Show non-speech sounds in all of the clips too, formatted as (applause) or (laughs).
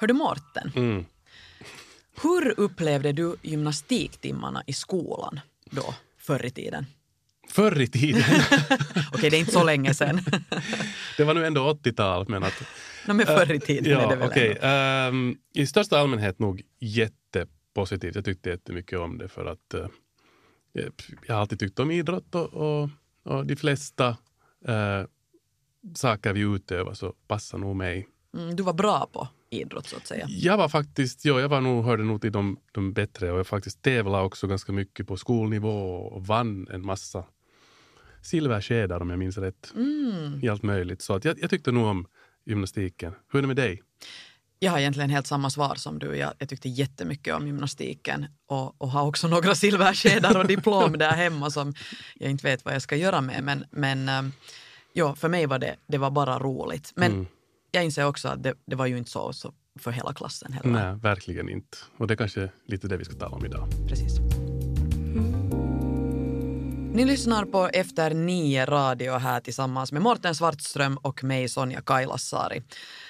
Hör du Mårten, Mm. hur upplevde du gymnastiktimmarna i skolan då, förr i tiden? Förr i tiden, (laughs) Okej, det är inte så länge sedan. (laughs) det var nu ändå 80-tal, men att no, men förr i tiden ja, är det väl okej. ändå. Ehm, I största allmänhet nog jättepositivt. Jag tyckte jättemycket om det för att eh, jag har alltid tyckt om idrott och, och, och de flesta eh, saker vi utövar så passar nog mig. Mm, du var bra på idrott så att säga. Jag var faktiskt, ja, jag var nog, hörde nog till de, de bättre och jag faktiskt tävlade också ganska mycket på skolnivå och vann en massa silverskedar om jag minns rätt. Mm. I allt möjligt. Så att jag, jag tyckte nog om gymnastiken. Hur är det med dig? Jag har egentligen helt samma svar som du. Jag, jag tyckte jättemycket om gymnastiken och, och har också några silverskedar och diplom där hemma som jag inte vet vad jag ska göra med. Men, men ähm, ja, för mig var det, det var bara roligt. Men Mm. Jag inser också att det, det var ju inte så, så för hela klassen heller. Nej, verkligen inte. Och det är kanske lite det vi ska tala om idag. Precis. Ni lyssnar på Efter nio radio här tillsammans med Morten Svartström och mig Sonja Kailasari.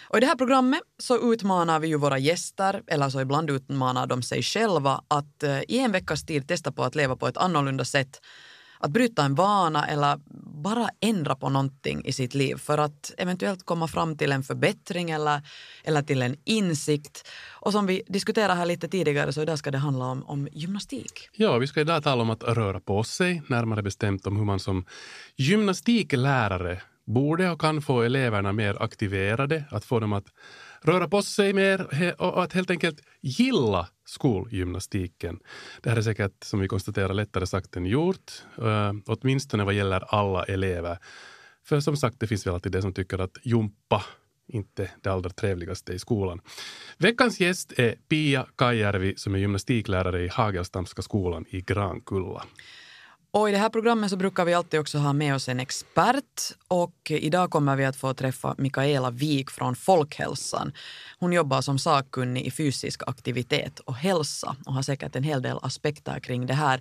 Och I det här programmet så utmanar vi ju våra gäster, eller så ibland utmanar de sig själva att eh, i en veckas tid testa på att leva på ett annorlunda sätt, att bryta en vana eller bara ändra på någonting i sitt liv för att eventuellt komma fram till en förbättring eller, eller till en insikt. Och som vi diskuterade här lite tidigare så idag ska det handla om, om gymnastik. Ja, vi ska idag tala om att röra på sig, närmare bestämt om hur man som gymnastiklärare borde och kan få eleverna mer aktiverade, att få dem att röra på sig mer och att helt enkelt gilla skolgymnastiken. Det här är säkert, som vi konstaterar, lättare sagt än gjort, uh, åtminstone vad gäller alla elever. För som sagt, det finns väl alltid de som tycker att jumpa inte det allra trevligaste i skolan. Veckans gäst är Pia Kajärvi som är gymnastiklärare i Hagelstamska skolan i Grankulla. Och i det här programmet så brukar vi alltid också ha med oss en expert och idag kommer vi att få träffa Mikaela Wik från Folkhälsan. Hon jobbar som sakkunnig i fysisk aktivitet och hälsa och har säkert en hel del aspekter kring det här.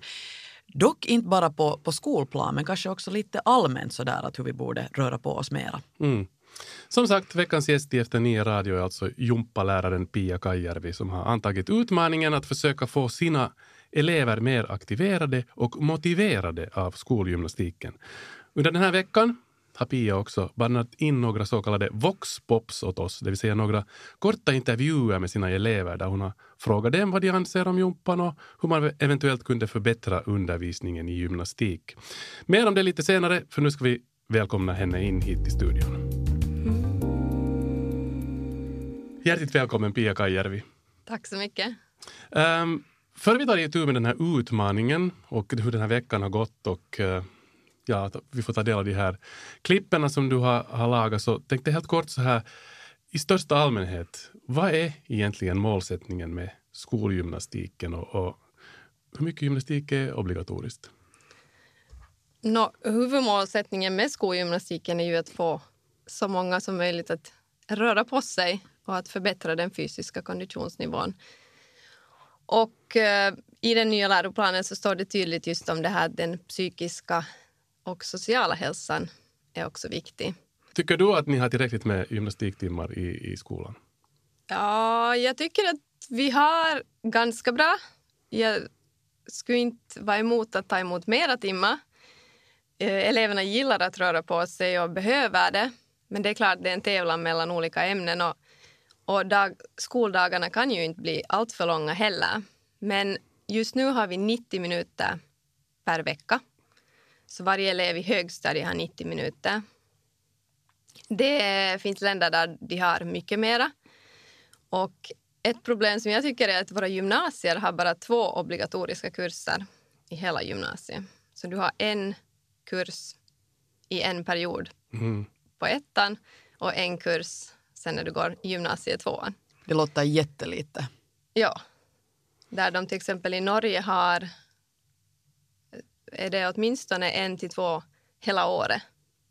Dock inte bara på, på skolplan men kanske också lite allmänt sådär att hur vi borde röra på oss mera. Mm. Som sagt, veckans gäst i Efter nio radio är alltså jumpaläraren Pia Kajärvi som har antagit utmaningen att försöka få sina elever mer aktiverade och motiverade av skolgymnastiken. Under den här veckan har Pia också bandat in några så kallade vox-pops åt oss, det vill säga några korta intervjuer med sina elever där hon har frågat dem vad de anser om jumpan och hur man eventuellt kunde förbättra undervisningen i gymnastik. Mer om det lite senare, för nu ska vi välkomna henne in hit till studion. Hjärtligt välkommen Pia Kajärvi. Tack så mycket. Um, Före vi tar itu med den här utmaningen och hur den här veckan har gått och eh, ja, vi får ta del av de här klipperna som du har, har lagat så tänkte jag helt kort så här i största allmänhet, vad är egentligen målsättningen med skolgymnastiken och, och hur mycket gymnastik är obligatoriskt? No, huvudmålsättningen med skolgymnastiken är ju att få så många som möjligt att röra på sig och att förbättra den fysiska konditionsnivån. Och eh, i den nya läroplanen så står det tydligt just om det här den psykiska och sociala hälsan är också viktig. Tycker du att ni har tillräckligt med gymnastiktimmar i, i skolan? Ja, jag tycker att vi har ganska bra. Jag skulle inte vara emot att ta emot mera timmar. Eh, Eleverna gillar att röra på sig och behöver det. Men det är klart, det är en tävlan mellan olika ämnen och, och dag, skoldagarna kan ju inte bli allt för långa heller. Men just nu har vi 90 minuter per vecka. Så varje elev i högstadiet har 90 minuter. Det finns länder där de har mycket mera. Och ett problem som jag tycker är att våra gymnasier har bara två obligatoriska kurser i hela gymnasiet. Så du har en kurs i en period Mm. på ettan och en kurs sen när du går i gymnasiet tvåan. Det låter jättelite. Ja. Där de till exempel i Norge har är det åtminstone en till två hela året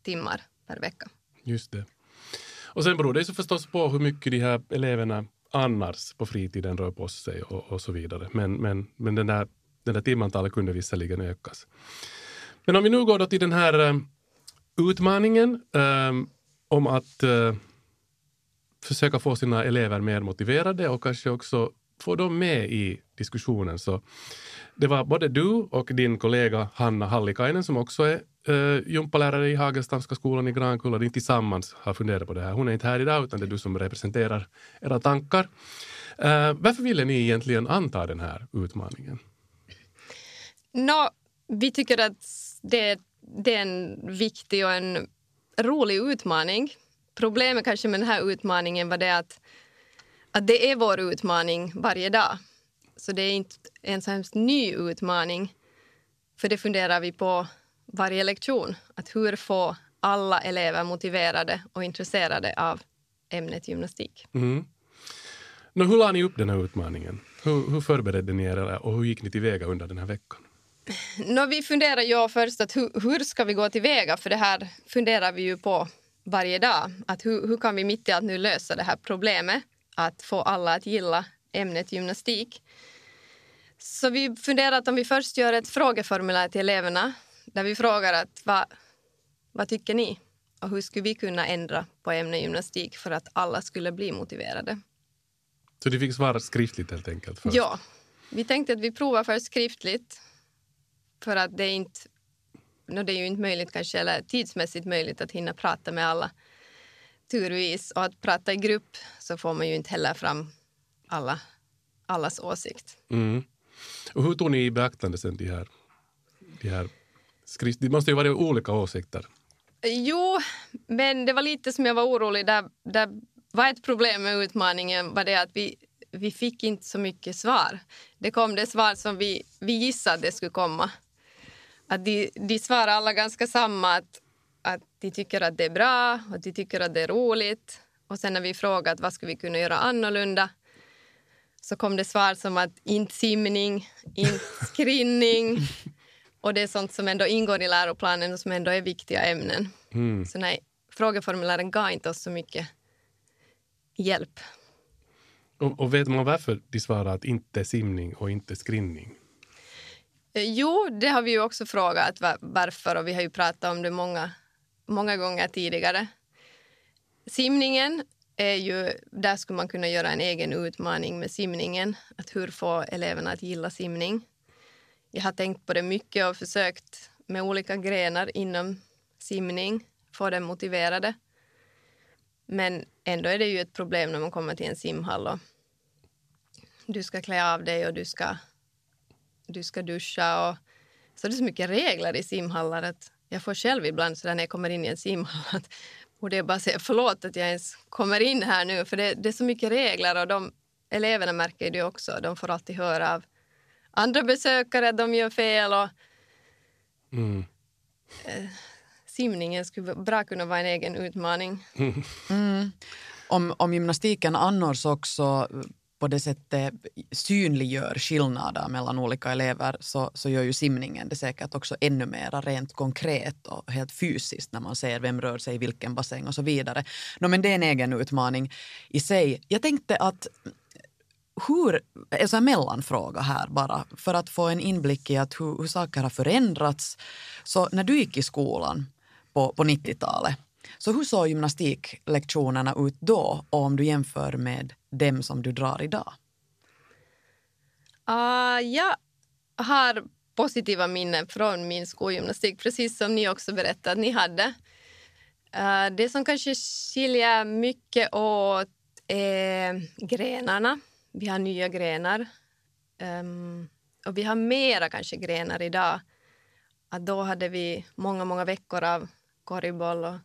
timmar per vecka. Just det. Och sen beror det så förstås på hur mycket de här eleverna annars på fritiden rör på sig och, och så vidare. Men, men, men den där, den där timantalet kunde visserligen ökas. Men om vi nu går då till den här eh, utmaningen eh, om att eh, försöka få sina elever mer motiverade och kanske också få dem med i diskussionen. Så det var både du och din kollega Hanna Hallikainen som också är uh, gympalärare i Hagelstamska skolan i Grankulla. Ni tillsammans har funderat på det här. Hon är inte här idag utan det är du som representerar era tankar. Uh, varför ville ni egentligen anta den här utmaningen? No, vi tycker att det, det är en viktig och en rolig utmaning. Problemet kanske med den här utmaningen var det att, att det är vår utmaning varje dag. Så det är inte en så hemskt ny utmaning. För det funderar vi på varje lektion. Att hur få alla elever motiverade och intresserade av ämnet gymnastik. Mm. Nå, hur la ni upp den här utmaningen? Hur, hur förberedde ni er och hur gick ni tillväga under den här veckan? No, vi funderar ju först att hur, hur, ska vi gå tillväga? För det här funderar vi ju på varje dag. Att hur, hur kan vi mitt i allt nu lösa det här problemet? Att få alla att gilla ämnet gymnastik. Så vi funderar att om vi först gör ett frågeformulär till eleverna där vi frågar att vad, vad tycker ni? Och hur skulle vi kunna ändra på ämnet gymnastik för att alla skulle bli motiverade? Så de fick svara skriftligt helt enkelt? Först. Ja. Vi tänkte att vi provar först skriftligt för att det inte no, det är ju inte möjligt kanske, eller tidsmässigt möjligt att hinna prata med alla turvis. Och att prata i grupp så får man ju inte heller fram alla, allas åsikt. Mm. Och hur tog ni i beaktande sen de här, de här skrift... Det måste ju vara olika åsikter. Jo, men det var lite som jag var orolig. Där, där var ett problem med utmaningen var det att vi, vi fick inte så mycket svar. Det kom det svar som vi, vi gissade det skulle komma. Att de, de svarar alla ganska samma. Att, att de tycker att det är bra och de tycker att det är roligt. Och sen när vi frågat vad skulle vi kunna göra annorlunda så kom det svar som att inte simning, inte skrinning. (laughs) och det är sånt som ändå ingår i läroplanen och som ändå är viktiga ämnen. Mm. Så nej, frågeformulären gav inte oss så mycket hjälp. Och, och, vet man varför de svarar att inte simning och inte skrinning? Eh, jo, det har vi ju också frågat varför och vi har ju pratat om det många, många gånger tidigare. Simningen är ju, där skulle man kunna göra en egen utmaning med simningen. Att hur få eleverna att gilla simning. Jag har tänkt på det mycket och försökt med olika grenar inom simning få dem motiverade. Men ändå är det ju ett problem när man kommer till en simhall och du ska klä av dig och du ska, du ska duscha. Och, så det är så mycket regler i simhallar att jag får själv ibland så när jag kommer in i en simhall att borde jag bara säga förlåt att jag ens kommer in här nu för det, det är så mycket regler och de eleverna märker det också. De får alltid höra av andra besökare att de gör fel och mm. eh, simningen skulle bra kunna vara en egen utmaning. (laughs) Mm. Om, om gymnastiken annars också på det sättet synliggör skillnader mellan olika elever så, så gör ju simningen det säkert också ännu mer rent konkret och helt fysiskt när man ser vem rör sig i vilken bassäng och så vidare. No, men det är en egen utmaning i sig. Jag tänkte att hur, alltså en mellanfråga här bara, för att få en inblick i att hur, hur saker har förändrats. Så när du gick i skolan på, på 90-talet, så hur såg gymnastiklektionerna ut då och om du jämför med dem som du drar idag? Uh, jag har positiva minnen från min skolgymnastik, precis som ni också berättade att ni hade. Uh, det som kanske skiljer mycket åt är grenarna. Vi har nya grenar. Um, och vi har mera kanske grenar idag. Att då hade vi många, många veckor av korgboll och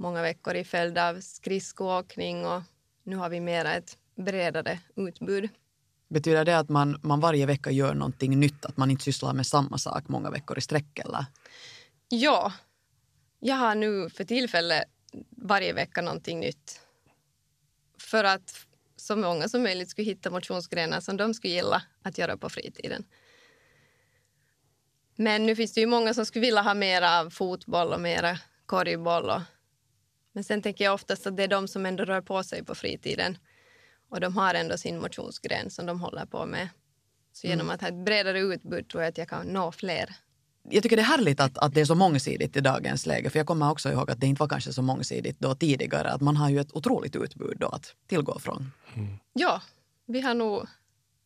många veckor i följd av skridskoåkning och nu har vi mera ett bredare utbud. Betyder det att man, man varje vecka gör någonting nytt, att man inte sysslar med samma sak många veckor i sträck? Eller? Ja, jag har nu för tillfället varje vecka någonting nytt. För att så många som möjligt skulle hitta motionsgrenar som de skulle gilla att göra på fritiden. Men nu finns det ju många som skulle vilja ha mer av fotboll och mera korgboll och men sen tänker jag oftast att det är de som ändå rör på sig på fritiden. Och de har ändå sin motionsgren som de håller på med. Så genom mm. att ha ett bredare utbud tror jag att jag kan nå fler jag tycker det är härligt att, att det är så mångsidigt i dagens läge, för jag kommer också ihåg att det inte var kanske så mångsidigt då tidigare, att man har ju ett otroligt utbud då att tillgå från. Mm. Ja, vi har nog,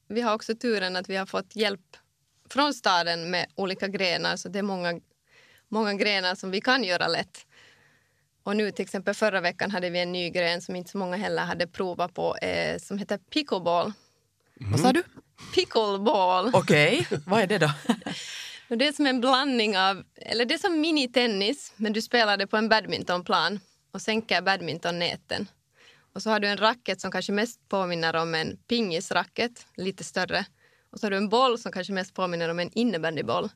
vi har också turen att vi har fått hjälp från staden med olika grenar, så det är många, många grenar som vi kan göra lätt. Och nu till exempel förra veckan hade vi en ny gren som inte så många heller hade provat på, eh, som heter pickleball. Mm. Vad sa du? Pickleball. Okej, okay. (laughs) vad är det då? det är som en blandning av, eller det är som minitennis, men du spelar det på en badmintonplan och sänker badmintonnäten. Och så har du en racket som kanske mest påminner om en pingisracket, lite större. Och så har du en boll som kanske mest påminner om en innebandyboll.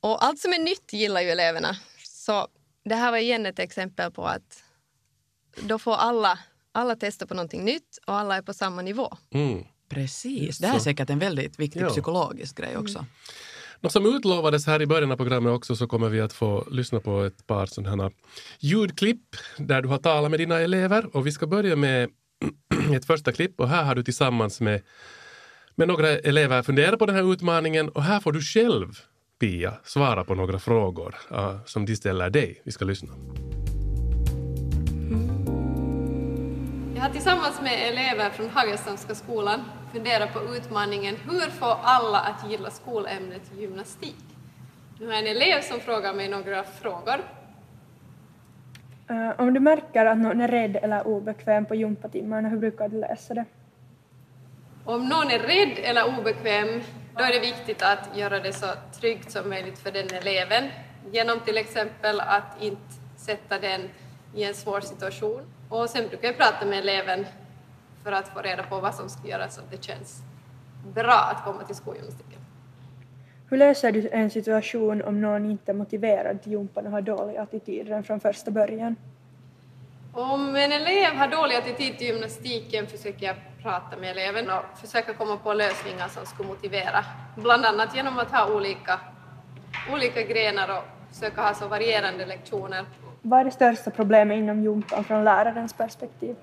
Och allt som är nytt gillar ju eleverna. Så det här var igen ett exempel på att då får alla, alla testa på någonting nytt och alla är på samma nivå. Mm. Precis, det här är säkert en väldigt viktig ja. psykologisk grej också. Mm. Och som utlovades här i början av programmet också så kommer vi att få lyssna på ett par sådana ljudklipp där du har talat med dina elever och vi ska börja med ett första klipp och här har du tillsammans med, med några elever funderat på den här utmaningen och här får du själv Pia svara på några frågor uh, som de ställer dig. Vi ska lyssna. Jag har tillsammans med elever från Hagestadska skolan funderat på utmaningen Hur få alla att gilla skolämnet gymnastik? Nu har en elev som frågar mig några frågor. Uh, om du märker att någon är rädd eller obekväm på gympatimmarna, hur brukar du lösa det? Om någon är rädd eller obekväm, då är det viktigt att göra det så tryggt som möjligt för den eleven genom till exempel att inte sätta den i en svår situation. Och sen brukar jag prata med eleven för att få reda på vad som ska göras så att det känns bra att komma till skolgymnastiken. Hur löser du en situation om någon inte är motiverad till gympan och har dålig attityd redan från första början? Om en elev har dålig attityd till gymnastiken försöker jag prata med eleven och försöka komma på lösningar som skulle motivera. Bland annat genom att ha olika, olika grenar och försöka ha så varierande lektioner. Vad är det största problemet inom gympan från lärarens perspektiv?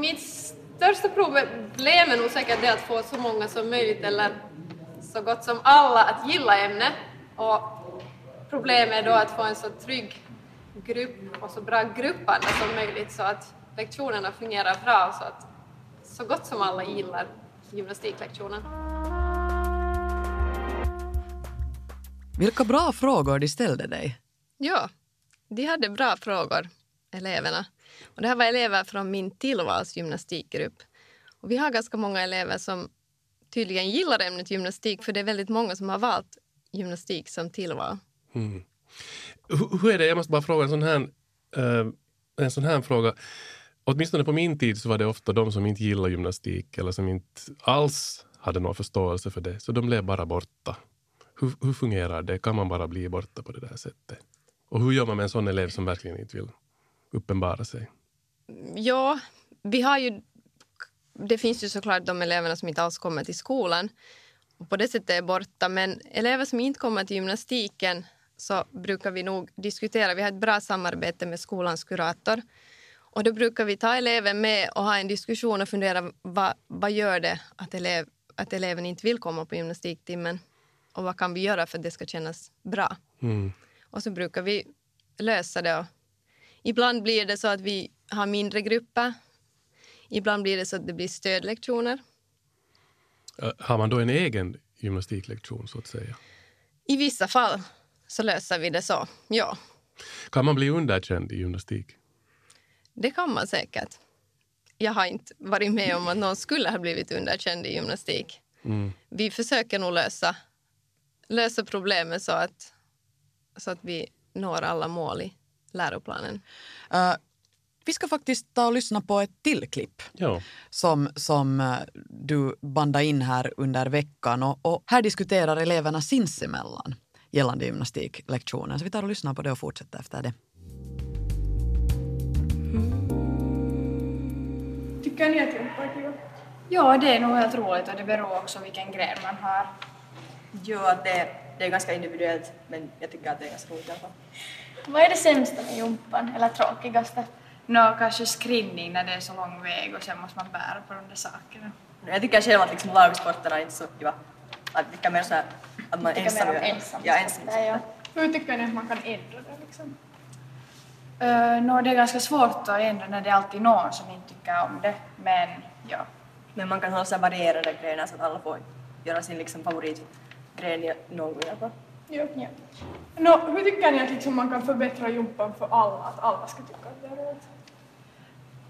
Mitt största problem är nog säkert det att få så många som möjligt eller så gott som alla att gilla ämnet. Och problemet är då att få en så trygg grupp och så bra gruppande som möjligt så att lektionerna fungerar bra så att så gott som alla gillar gymnastiklektionen. Vilka bra frågor de ställde dig. Ja, de hade bra frågor, eleverna. Och det här var elever från min tillvalsgymnastikgrupp. Och vi har ganska många elever som tydligen gillar ämnet gymnastik för det är väldigt många som har valt gymnastik som tillval. Mm. Hur är det, jag måste bara fråga en sån här, uh, en sån här fråga. Åtminstone på min tid så var det ofta de som inte gillade gymnastik eller som inte alls hade någon förståelse för det, så de blev bara borta. Hur, hur fungerar det? Kan man bara bli borta på det där sättet? Och hur gör man med en sån elev som verkligen inte vill uppenbara sig? Ja, vi har ju... Det finns ju såklart de eleverna som inte alls kommer till skolan och på det sättet är borta. Men elever som inte kommer till gymnastiken så brukar vi nog diskutera. Vi har ett bra samarbete med skolans kurator. Och då brukar vi ta eleven med och ha en diskussion och fundera vad, vad gör det att, elev, att eleven inte vill komma på gymnastiktimmen? Och vad kan vi göra för att det ska kännas bra? Mm. Och så brukar vi lösa det. Ibland blir det så att vi har mindre grupper. Ibland blir det så att det blir stödlektioner. Har man då en egen gymnastiklektion så att säga? I vissa fall så löser vi det så, ja. Kan man bli underkänd i gymnastik? Det kan man säkert. Jag har inte varit med om att någon skulle ha blivit underkänd i gymnastik. Mm. Vi försöker nog lösa, lösa problemet så att, så att vi når alla mål i läroplanen. Uh, vi ska faktiskt ta och lyssna på ett till klipp ja. som, som uh, du bandade in här under veckan. Och, och här diskuterar eleverna sinsemellan gällande gymnastiklektionen. Så vi tar och lyssnar på det och fortsätter efter det. Tycker ni att jumpa är kul? Ja, det är nog helt roligt och det beror också vilken gren man har. Ja, det, det är ganska individuellt men jag tycker att det är ganska roligt i alla fall. Vad är det sämsta med jumpan, eller tråkigaste? Nå, kanske skrinning när det är så lång väg och sen måste man bära på de där sakerna. Jag tycker själv att liksom lagsporterna är inte så kiva Att vilka mer så här, att man är ensam. mer om ensam. Ja, ensam. Ja. Hur tycker ni att man kan ändra det liksom? Uh, no, det är ganska svårt att ändra när det är alltid någon som inte tycker om det. Men ja, Men man kan ha så här varierade grejer så att alla får göra sin liksom favoritgren i någon alla fall. Ja. ja. Nå, hur tycker ni att liksom man kan förbättra jumpan för alla? Att alla ska tycka att det är roligt?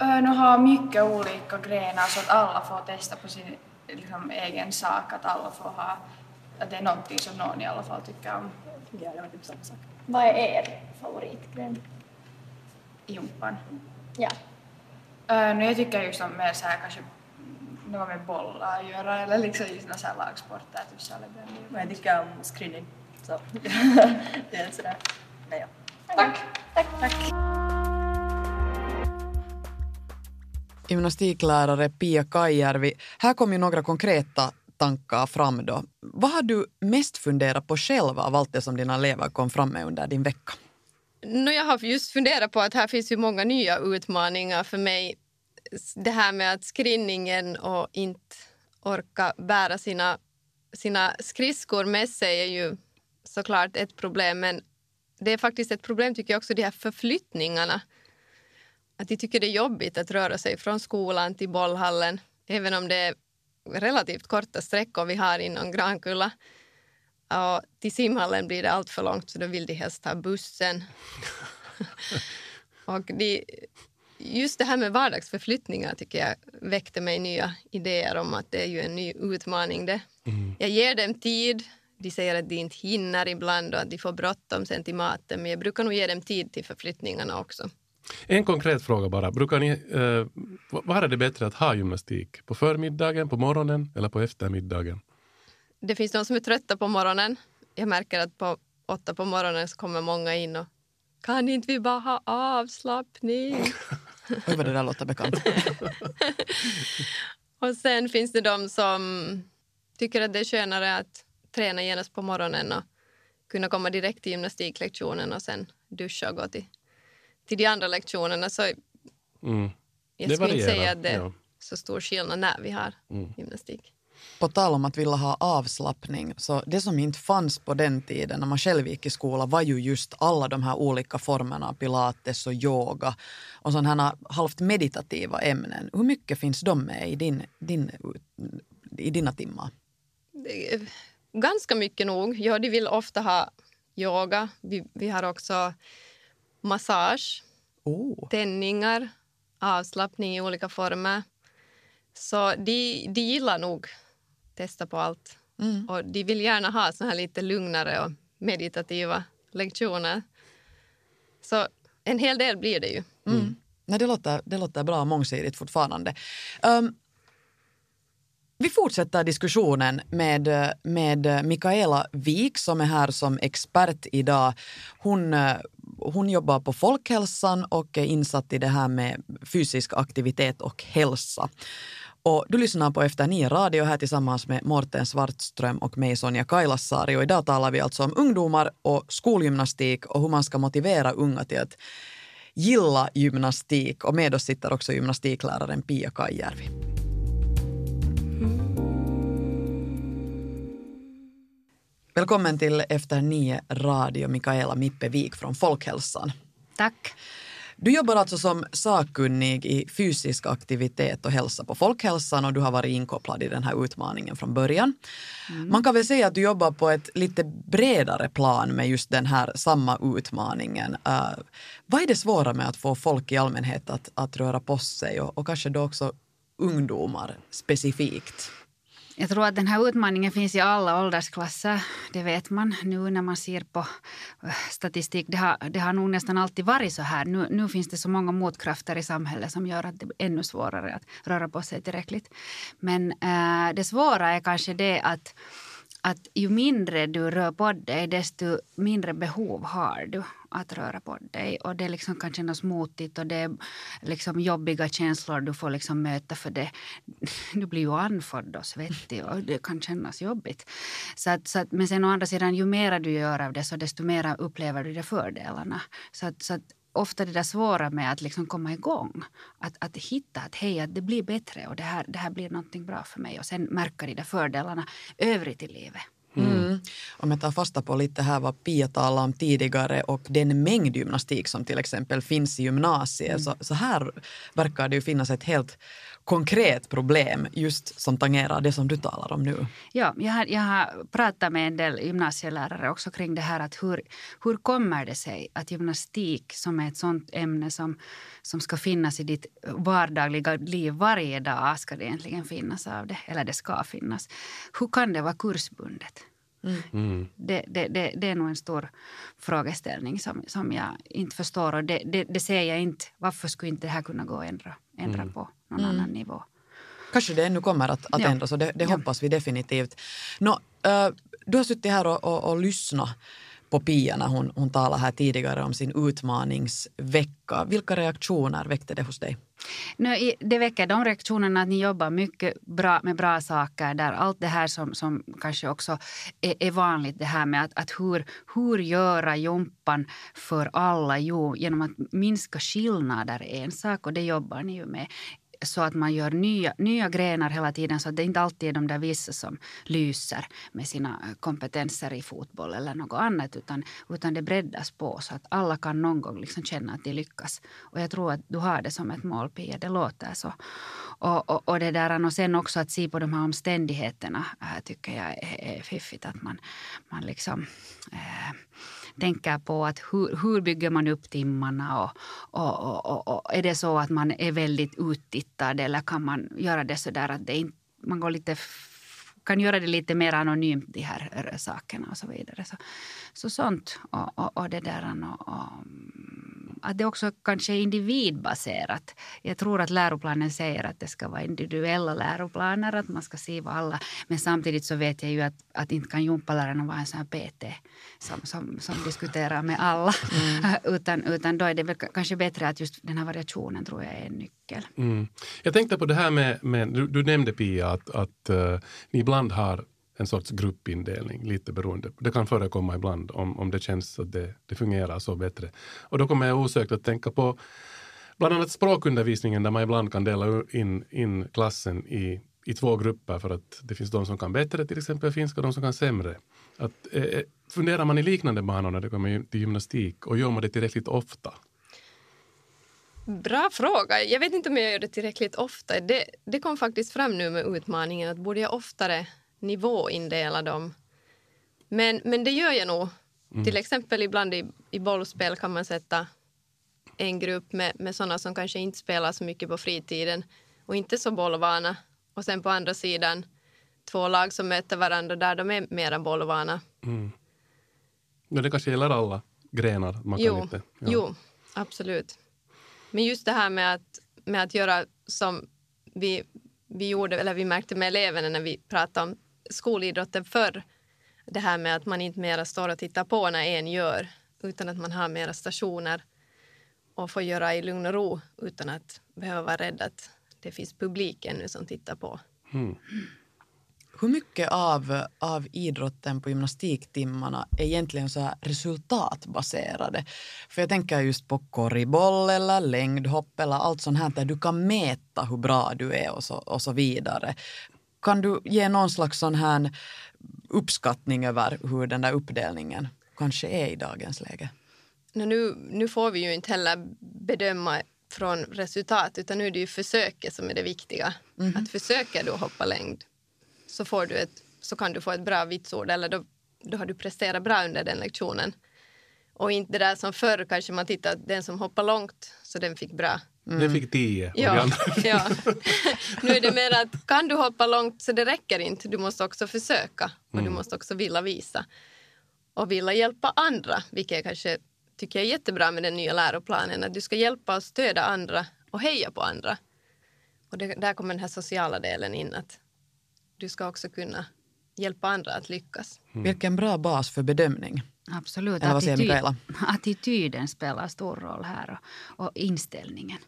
uh, nu har mycket olika grenar så att alla får testa på sin liksom, egen sak. Att alla får ha, att det är någonting som någon i alla fall tycker om Ja, det var typ samma sak. Vad är er favoritgren? jumpan. Ja. Uh, no, jag tycker just om mer så här kanske något med bollar att göra eller liksom just här lagsporter, typ salibändy. Men jag tycker om skrinning. Så (laughs) det är sådär. Men ja. Tack. Tack. Tack. Gymnastiklärare Pia Kajärvi, här kom ju några konkreta tankar fram då. Vad har du mest funderat på själv av allt det som dina elever kom fram med under din vecka? No, jag har just funderat på att här finns ju många nya utmaningar för mig. Det här med att skrinningen och inte orka bära sina, sina skridskor med sig är ju såklart ett problem. Men det är faktiskt ett problem tycker jag också, de här förflyttningarna. Att de tycker det är jobbigt att röra sig från skolan till bollhallen. Även om det är relativt korta sträckor vi har inom Grankulla. Och till simhallen blir det allt för långt så då vill de helst ta bussen. (laughs) och de, just det här med vardagsförflyttningar tycker jag väckte mig nya idéer om att det är ju en ny utmaning det. Jag ger dem tid. De säger att de inte hinner ibland och att de får bråttom sen till maten men jag brukar nog ge dem tid till förflyttningarna också. En konkret fråga bara. Brukar ni, eh, vad är det bättre att ha gymnastik? På förmiddagen, på morgonen eller på eftermiddagen? Det finns de som är trötta på morgonen. Jag märker att på åtta på morgonen så kommer många in och kan inte vi bara ha avslappning? Oj, vad det där låter bekant. (laughs) Och sen finns det de som tycker att det är skönare att träna genast på morgonen och kunna komma direkt till gymnastiklektionen och sen duscha och gå till, till de andra lektionerna. Så Mm. jag Det skulle inte varierar, säga att det är ja. så stor skillnad när vi har Mm. gymnastik. På tal om att vilja ha avslappning, så det som inte fanns på den tiden när man själv gick i skolan var ju just alla de här olika formerna, pilates och yoga och sådana här halvt meditativa ämnen. Hur mycket finns de med i, din, din, i dina timmar? Ganska mycket nog. Ja, de vill ofta ha yoga. Vi, vi har också massage, Oh. tändningar, avslappning i olika former. Så de, de gillar nog testa på allt. Mm. Och de vill gärna ha så här lite lugnare och meditativa lektioner. Så en hel del blir det ju. Mm. Nej, det, låter, det låter bra mångsidigt fortfarande. Um, vi fortsätter diskussionen med, med Mikaela Wik som är här som expert idag. Hon, eh, hon jobbar på folkhälsan och är insatt i det här med fysisk aktivitet och hälsa. Och du lyssnar på Efter nio radio här tillsammans med Morten Svartström och mig Sonja Kailasari. Och idag talar vi alltså om ungdomar och skolgymnastik och hur man ska motivera unga till att gilla gymnastik. Och med oss sitter också gymnastikläraren Pia Kajärvi. Välkommen till Efter nio radio, Mikaela Mippevik från Folkhälsan. Tack. Du jobbar alltså som sakkunnig i fysisk aktivitet och hälsa på Folkhälsan och du har varit inkopplad i den här utmaningen från början. Man kan väl säga att du jobbar på ett lite bredare plan med just den här samma utmaningen. Uh, vad är det svåra med att få folk i allmänhet att, att röra på sig och, och kanske då också ungdomar specifikt? Jag tror att den här utmaningen finns i alla åldersklasser. Det vet man nu när man ser på eh, statistik. Det har, det har nog nästan alltid varit så här. Nu, nu finns det så många motkrafter i samhället som gör att det är ännu svårare att röra på sig tillräckligt. Men äh, det svåra är kanske det att att ju mindre du rör på dig, desto mindre behov har du att röra på dig. Och det liksom kan kännas motigt och det är liksom jobbiga känslor du får liksom möta för det. (laughs) Du blir ju andfådd och svettig och det kan kännas jobbigt. Så att, så att, men sen å andra sidan, ju mer du gör av det så desto mer upplever du de fördelarna. Så att, så att ofta det där svåra med att liksom komma igång. Att, att hitta att hej, att det blir bättre och det här, det här blir någonting bra för mig. Och sen märka de där fördelarna övrigt i livet. Mm. Om jag tar fasta på lite här vad Pia talade om tidigare och den mängd gymnastik som till exempel finns i gymnasiet. Mm. Så, så här verkar det ju finnas ett helt konkret problem just som tangerar det som du talar om nu. Ja, jag har, jag har pratat med en del gymnasielärare också kring det här att hur, hur kommer det sig att gymnastik som är ett sånt ämne som, som ska finnas i ditt vardagliga liv varje dag ska det egentligen finnas av det, eller det ska finnas. Hur kan det vara kursbundet? Mm. mm. Det, det, det, det, är nog en stor frågeställning som, som jag inte förstår. Och det, det, det ser jag inte. Varför skulle inte det här kunna gå att ändra, ändra mm. på någon mm. annan nivå? Kanske det ännu kommer att, att ja. ändras och det, det hoppas vi definitivt. Nå, uh, du har suttit här och, och, och lyssnat på Pia när hon, hon talade här tidigare om sin utmaningsvecka. Vilka reaktioner väckte det hos dig? Nu, det väcker de reaktionerna att ni jobbar mycket bra med bra saker där allt det här som, som kanske också är, är vanligt det här med att, att hur, hur göra jompan för alla? Jo, genom att minska skillnader är en sak och det jobbar ni ju med så att man gör nya, nya grenar hela tiden så att det inte alltid är de där vissa som lyser med sina eh, kompetenser i fotboll eller något annat utan, utan det breddas på så att alla kan någon gång liksom känna att de lyckas. Och jag tror att du har det som ett mål Pia, det låter så. Och, och, och det där och sen också att se på de här omständigheterna äh, tycker jag är, är fiffigt att man, man liksom äh, tänker på att hur, hur bygger man upp timmarna och, och, och, och, är det så att man är väldigt uttittad eller kan man göra det så där att det inte, man går lite kan göra det lite mer anonymt, de här eh, sakerna och så vidare. Så, så sånt och, och, och det där och, och mm att det också kanske är individbaserat. Jag tror att läroplanen säger att det ska vara individuella läroplaner, att man ska se vad alla... Men samtidigt så vet jag ju att, att inte kan gympalärarna vara en sån här PT som, som, som diskuterar med alla. Mm. (laughs) utan, utan då är det väl kanske bättre att just den här variationen tror jag är en nyckel. Mm. Jag tänkte på det här med, med du, du nämnde Pia att, att uh, ni ibland har en sorts gruppindelning, lite beroende. Det kan förekomma ibland om, om det känns att det, det fungerar så bättre. Och då kommer jag osökt att tänka på bland annat språkundervisningen där man ibland kan dela in, in klassen i, i två grupper för att det finns de som kan bättre, till exempel finska, och de som kan sämre. Att, eh, eh funderar man i liknande banor när det kommer till gymnastik och gör man det tillräckligt ofta? Bra fråga. Jag vet inte om jag gör det tillräckligt ofta. Det, det kom faktiskt fram nu med utmaningen att borde jag oftare nivåindela dem. Men, men det gör jag nog. Mm. Till exempel ibland i, i bollspel kan man sätta en grupp med, med sådana som kanske inte spelar så mycket på fritiden och inte så bollvana. Och sen på andra sidan två lag som möter varandra där de är mera bollvana. Mm. Det kanske gäller alla grenar? Man jo, inte, ja. jo, absolut. Men just det här med att, med att göra som vi, vi gjorde, eller vi märkte med eleverna när vi pratade om skolidrotten förr. Det här med att man inte mera står och tittar på när en gör utan att man har mera stationer och får göra i lugn och ro utan att behöva vara rädd att det finns publik ännu som tittar på. Mm. Hur mycket av, av idrotten på gymnastiktimmarna är egentligen så resultatbaserade? För jag tänker just på korriboll eller längdhopp eller allt sånt här där du kan mäta hur bra du är och så, och så vidare. Kan du ge någon slags sån här uppskattning över hur den där uppdelningen kanske är i dagens läge? Nu, nu får vi ju inte heller bedöma från resultat utan nu är det ju försöket som är det viktiga. Mm. Att försöker du hoppa längd så, får du ett, så kan du få ett bra vitsord eller då, då har du presterat bra under den lektionen. Och inte det där som förr kanske man tittar den som hoppar långt så den fick bra. Mm. Den fick tio. Ja, ja. (laughs) Nu är det mer att kan du hoppa långt så det räcker inte. Du måste också försöka och mm. du måste också vilja visa. Och vilja hjälpa andra, vilket jag kanske tycker är jättebra med den nya läroplanen. Att du ska hjälpa och stödja andra och heja på andra. Och det, där kommer den här sociala delen in. Att du ska också kunna hjälpa andra att lyckas. Mm. Vilken bra bas för bedömning. Absolut. Attityd, (laughs) attityden spelar stor roll här och, och inställningen.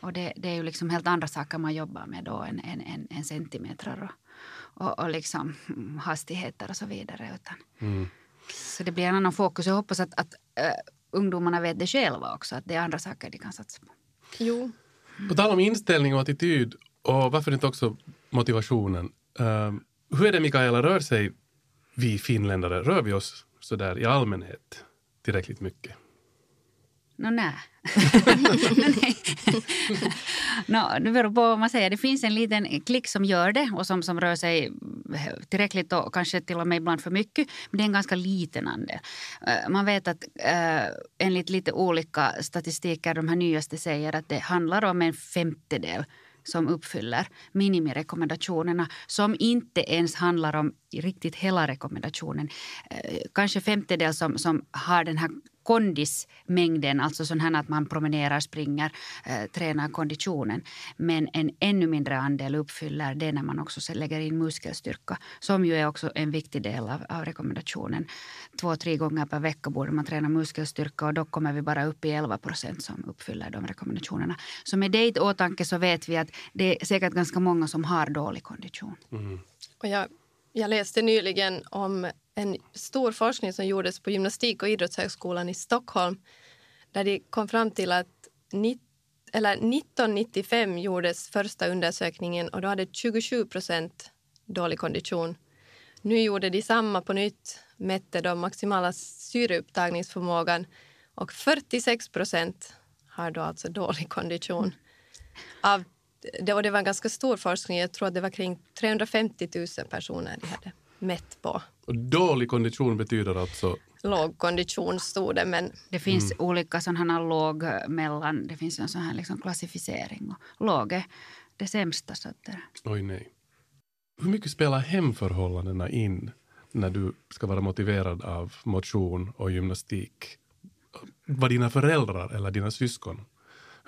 Och det, det, är ju liksom helt andra saker man jobbar med då än, än, än, än centimeter och, och, och liksom hastigheter och så vidare. Utan, mm. Så det blir en annan fokus. Jag hoppas att, att uh, ungdomarna vet det själva också, att det är andra saker de kan satsa på. Jo. På tal om inställning och attityd och varför inte också motivationen. Uh, hur är det Mikaela, rör sig vi finländare, rör vi oss så där i allmänhet tillräckligt mycket? Nå, (laughs) (laughs) nej. no, det beror på vad man säger. Det finns en liten klick som gör det och som, som rör sig tillräckligt och kanske till och med ibland för mycket. Men det är en ganska liten andel. Eh, man vet att äh, enligt lite olika statistiker, de här nyaste säger att det handlar om en femtedel som uppfyller minimirekommendationerna som inte ens handlar om riktigt hela rekommendationen. Eh, kanske femtedel som, som har den här kondismängden, alltså sån här att man promenerar, springer, eh, tränar konditionen. Men en ännu mindre andel uppfyller det när man också lägger in muskelstyrka som ju är också en viktig del av, av rekommendationen. Två, tre gånger per vecka borde man träna muskelstyrka och då kommer vi bara upp i 11 procent som uppfyller de rekommendationerna. Så med det i åtanke så vet vi att det är säkert ganska många som har dålig kondition. Mm. Och jag, jag läste nyligen om en stor forskning som gjordes på Gymnastik och idrottshögskolan i Stockholm där de kom fram till att eller 1995 gjordes första undersökningen och då hade 27 procent dålig kondition. Nu gjorde de samma på nytt, mätte de maximala syreupptagningsförmågan och 46 procent har då alltså dålig kondition. Av, det, och det var en ganska stor forskning, jag tror att det var kring 350 000 personer de hade mätt på. Och dålig kondition betyder alltså? Låg kondition stod det. Men... Det finns mm. olika sådana låg mellan, det finns en sån här liksom klassificering. Och låg är det sämsta. Så att det... Oj nej. Hur mycket spelar hemförhållandena in när du ska vara motiverad av motion och gymnastik? Var dina föräldrar eller dina syskon,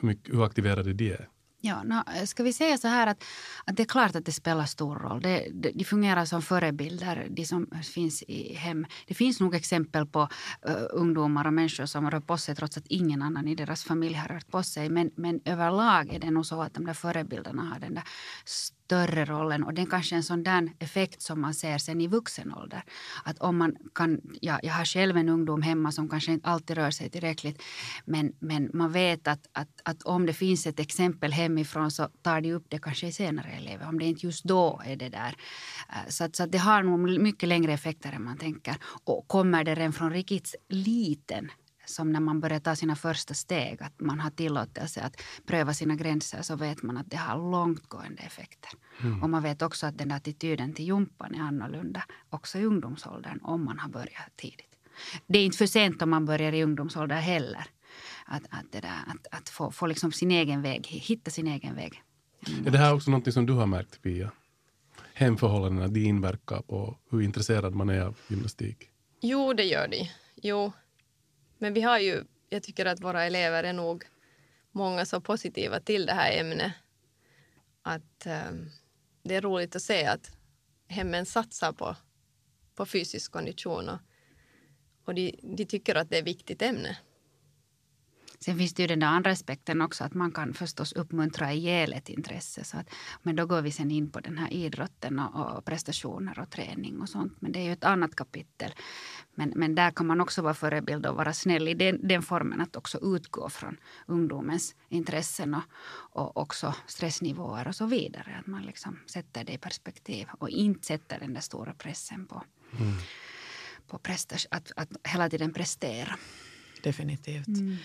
hur, mycket, hur aktiverade de är? Ja, no, eh, ska vi säga så här att, att det är klart att det spelar stor roll. Det, det, de fungerar som förebilder, de som finns i hem. Det finns nog exempel på uh, ungdomar och människor som rör på sig trots att ingen annan i deras familj har rört på sig. Men, men överlag är det nog så att de där förebilderna har den där större rollen. Och det är kanske en sån där effekt som man ser sen i vuxen ålder. Att om man kan, ja, jag har själv en ungdom hemma som kanske inte alltid rör sig tillräckligt. Men, men man vet att, att, att om det finns ett exempel hemifrån så tar de upp det kanske senare i livet. Om det inte just då är det där. Eh, så, att, så att det har nog mycket längre effekter än man tänker. Och kommer det redan från riktigt liten som när man börjar ta sina första steg, att man har tillåtelse att pröva sina gränser så vet man att det har långtgående effekter. Mm. Och man vet också att den attityden till jumpan är annorlunda också i ungdomsåldern om man har börjat tidigt. Det är inte för sent om man börjar i ungdomsåldern heller. Att, att, det där, att, att få, få liksom sin egen väg, hitta sin egen väg. Är det här också något som du har märkt, Pia? Hemförhållandena, de inverkar på hur intresserad man är av gymnastik? Jo, det gör de. Jo, men vi har ju, jag tycker att våra elever är nog många så positiva till det här ämnet att um, det är roligt att se att hemmen satsar på, på fysisk kondition och, och de, de tycker att det är ett viktigt ämne. Sen finns det ju den andra aspekten också att man kan förstås uppmuntra ihjäl ett intresse. Så att, men då går vi sen in på den här idrotten och, och, prestationer och träning och sånt. Men det är ju ett annat kapitel. Men, men där kan man också vara förebild och vara snäll i den, den formen att också utgå från ungdomens intressen och, och också stressnivåer och så vidare. Att man liksom sätter det i perspektiv och inte sätter den där stora pressen på, mm. på att, att hela tiden prestera. Definitivt. Mm.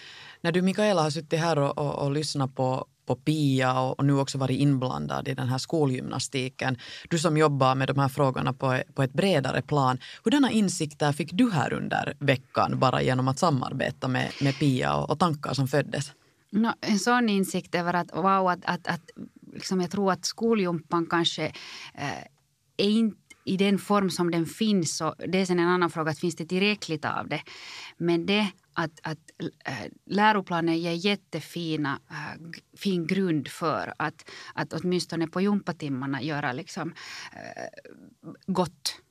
När du Mikaela har suttit här och, och, och lyssnat på, på Pia och, och, nu också varit inblandad i den här skolgymnastiken. Du som jobbar med de här frågorna på, på ett bredare plan. Hurdana insikter fick du här under veckan bara genom att samarbeta med, med Pia och, och tankar som föddes? No, en sån insikt över att wow, att, att, att liksom jag tror att skolgympan kanske eh, är inte i den form som den finns. Så det är sen en annan fråga, att finns det tillräckligt av det? Men det att, att äh, läroplanen ger jättefina äh, fin grund för att, att åtminstone på gympatimmarna göra liksom, äh, gott.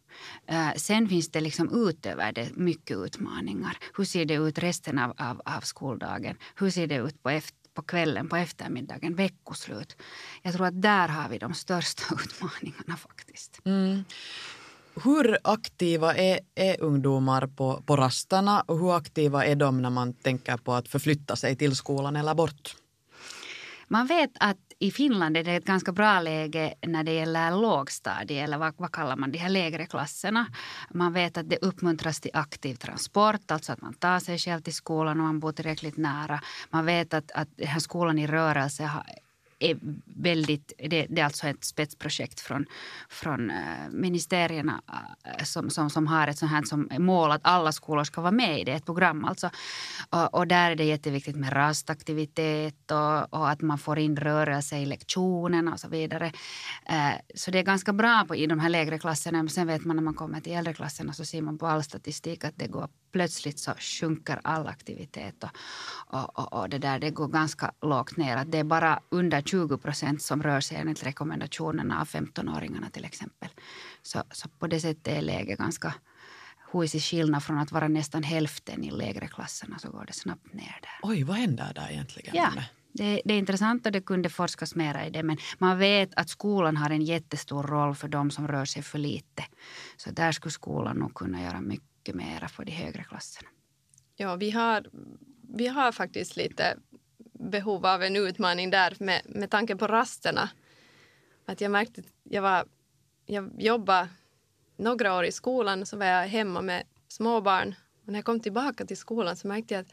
Äh, sen finns det liksom utöver det mycket utmaningar. Hur ser det ut resten av, av, av skoldagen? Hur ser det ut på efter på kvällen, på eftermiddagen, veckoslut. Jag tror att där har vi de största (laughs) utmaningarna faktiskt. Mm hur aktiva är, är ungdomar på, på rasterna och hur aktiva är de när man tänker på att förflytta sig till skolan eller bort? Man vet att i Finland är det ett ganska bra läge när det gäller lågstadie eller vad, vad kallar man de här lägre klasserna. Man vet att det uppmuntras till aktiv transport, alltså att man tar sig själv till skolan och man bor tillräckligt nära. Man vet att, att den här skolan i rörelse har, är väldigt, det, det, är alltså ett spetsprojekt från, från eh, ministerierna eh, som, som, som har ett sånt här som mål att alla skolor ska vara med i det, ett program alltså. Och, och där är det jätteviktigt med rastaktivitet och, och, att man får in rörelse i lektionerna och så vidare. Eh, så det är ganska bra på, i de här lägre klasserna. Men sen vet man när man kommer till äldre klasserna så ser man på all statistik att det går plötsligt så sjunker all aktivitet och, och, och, och, det där det går ganska lågt ner. Att det är bara under 20 procent som rör sig enligt rekommendationerna av 15-åringarna till exempel. Så, så på det sättet är läget ganska huisig skillnad från att vara nästan hälften i lägre klasserna så går det snabbt ner där. Oj, vad händer där egentligen? Ja. Det, det, är intressant och det kunde forskas mer i det. Men man vet att skolan har en jättestor roll för de som rör sig för lite. Så där skulle skolan nog kunna göra mycket mycket mera för de högre klasserna. Ja, vi har, vi har faktiskt lite behov av en utmaning där med, med tanke på rasterna. Att jag märkte att jag, var, jag jobbade några år i skolan så var jag hemma med småbarn. Och när jag kom tillbaka till skolan så märkte jag att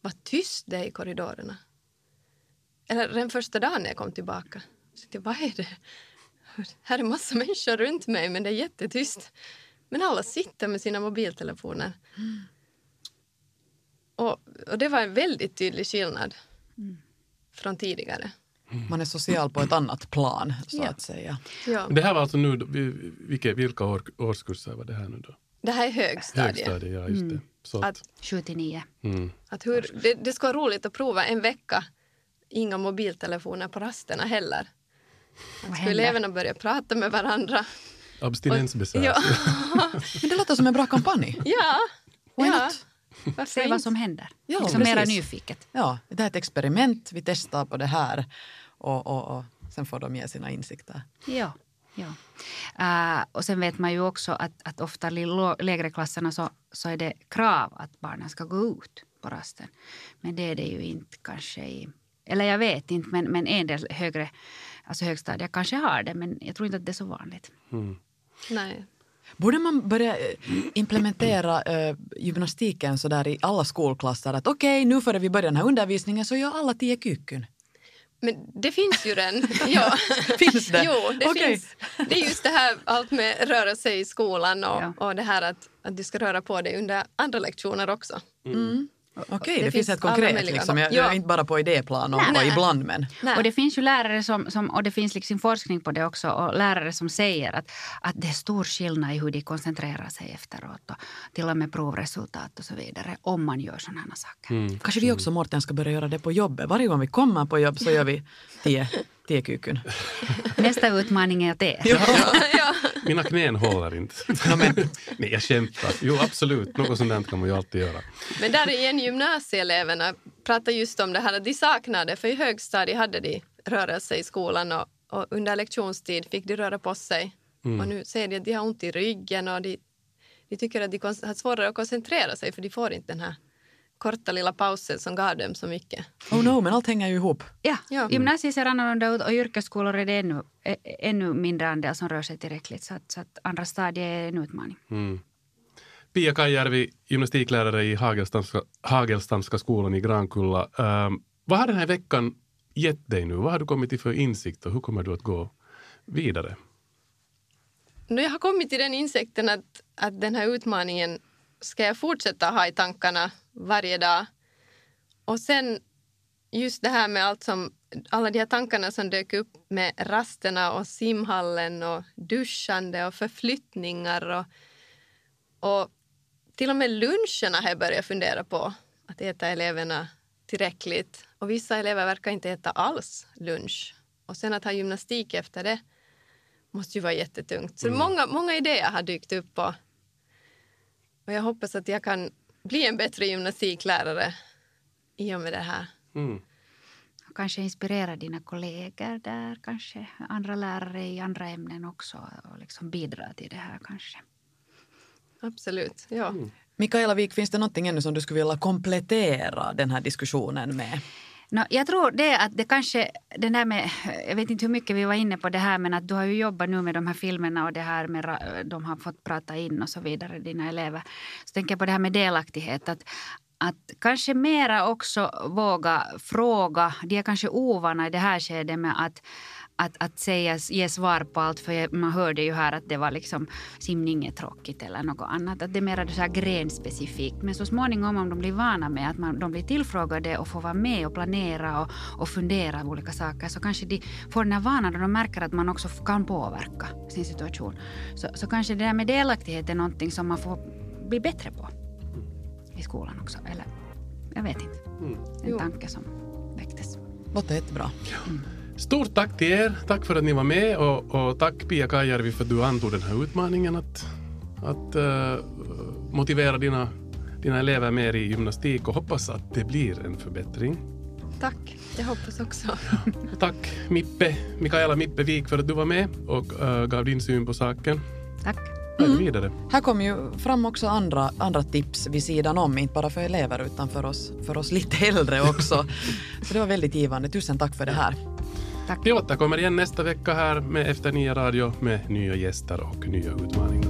vad tyst det är i korridorerna. Eller den första dagen när jag kom tillbaka. Så jag, vad är det? Här är massa människor runt mig men det är jättetyst. Men alla sitter med sina mobiltelefoner. Mm. Och, och, det var en väldigt tydlig skillnad mm. från tidigare. Man är social på ett annat plan, så ja. att säga. Ja. Det här var alltså nu, vilka, vilka år, årskurser var det här nu då? Det här är högstadiet. Högstadie, ja just det. Mm. Så att, 7 till 9. Mm. Att hur, det, det ska vara roligt att prova en vecka. Inga mobiltelefoner på rasterna heller. Att skulle eleverna börja prata med varandra Abstinensbesvär. Ja. (laughs) Men det låter som en bra kampanj. Ja. Why ja. not? Se vad som händer. Ja, liksom mera nyfiket. Ja, det här är ett experiment. Vi testar på det här och, och, och sen får de ge sina insikter. Ja. ja. Uh, och sen vet man ju också att, att ofta i lägre klasserna så, så är det krav att barnen ska gå ut på rasten. Men det är det ju inte kanske i... Eller jag vet inte, men, men en del högre, alltså högstadier kanske har det. Men jag tror inte att det är så vanligt. Mm. Nej. Borde man börja eh, implementera äh, gymnastiken så där i alla skolklasser att okej, okay, nu före vi börjar den här undervisningen så gör alla tio kykyn? Men det finns ju den. (laughs) Ja. (laughs) finns det? Jo, det okay. finns. Det är just det här allt med röra sig i skolan och, ja. och det här att, att du ska röra på dig under andra lektioner också. Mm. Okej, okay, det, det, finns ett konkret. Liksom. Jag, jag, är inte bara på idéplan och, och ibland. Men. Nej. Och det finns ju lärare som, som, och det finns liksom forskning på det också och lärare som säger att, att det är stor skillnad i hur de koncentrerar sig efteråt och till och med provresultat och så vidare om man gör sådana här saker. Mm. Kanske vi också Mårten ska börja göra det på jobbet. Varje gång vi kommer på jobb så gör vi tio, tio kukun. Nästa utmaning är att det. (laughs) Ja. ja. Mina knän håller inte. No. Nej, jag skämtar. Jo, absolut. Något sånt kan man ju alltid göra. Men där igen, gymnasieeleverna pratar just om det här att de saknade, för i högstadiet hade de rörelse i skolan och, och under lektionstid fick de röra på sig. Mm. Och nu ser de att de har ont i ryggen och de, de tycker att de har svårare att koncentrera sig för de får inte den här korta lilla pausen som gav dem så mycket. Oh no, men allt hänger ju ihop. Ja, ja. gymnasiet ser annorlunda ut och yrkesskolor är det ännu, ännu mindre andel som rör sig tillräckligt. Så att, så att andra stadier är en utmaning. Mm. Pia Kajärvi, gymnastiklärare i Hagelstamska, Hagelstamska skolan i Grankulla. Um, vad har den här veckan gett dig nu? Vad har du kommit till för insikt och hur kommer du att gå vidare? Nu jag har kommit till den insikten att, att den här utmaningen ska jag fortsätta ha i tankarna varje dag. Och sen just det här med allt som, alla de här tankarna som dök upp med rasterna och simhallen och duschande och förflyttningar och, och till och med luncherna har jag börjat fundera på att äta eleverna tillräckligt. Och vissa elever verkar inte äta alls lunch. Och sen att ha gymnastik efter det måste ju vara jättetungt. Så mm. många, många idéer har dykt upp och, och jag hoppas att jag kan bli en bättre gymnastiklärare i och med det här. Mm. Kanske inspirera dina kollegor där, kanske andra lärare i andra ämnen också och liksom bidra till det här kanske. Absolut. Ja. Mm. Mikaela Wik, finns det någonting ännu som du skulle vilja komplettera den här diskussionen med? No, jag tror det att det kanske, den där med, jag vet inte hur mycket vi var inne på det här men att du har ju jobbat nu med de här filmerna och det här med, de har fått prata in och så vidare, dina elever. Så tänker jag på det här med delaktighet. Att, att kanske mera också våga fråga, de är kanske ovana i det här skedet med att att, att säga, ge svar på allt, för man hörde ju här att det var liksom simning är tråkigt eller något annat. Att det är mer så här grenspecifikt. Men så småningom om de blir vana med att man, de blir tillfrågade och får vara med och planera och, och fundera på olika saker så kanske de får den här vanan och de märker att man också kan påverka sin situation. Så, så kanske det där med delaktighet är någonting som man får bli bättre på i skolan också. Eller jag vet inte. En Jo. tanke som väcktes. Låter jättebra. Stort tack till er. Tack för att ni var med och, och tack Pia Kajärvi för att du antog den här utmaningen att, att eh, motivera dina, dina elever mer i gymnastik och hoppas att det blir en förbättring. Tack. Jag hoppas också. Tack Mippe, Mikaela Mippe Wik för att du var med och eh, gav din syn på saken. Tack. Mm. vidare. Här kom ju fram också andra, andra tips vid sidan om, inte bara för elever utan för oss, för oss lite äldre också. (laughs) Så det var väldigt givande. Tusen tack för det här. Vi återkommer igen nästa vecka här med Efter Nya Radio med nya gäster och nya utmaningar.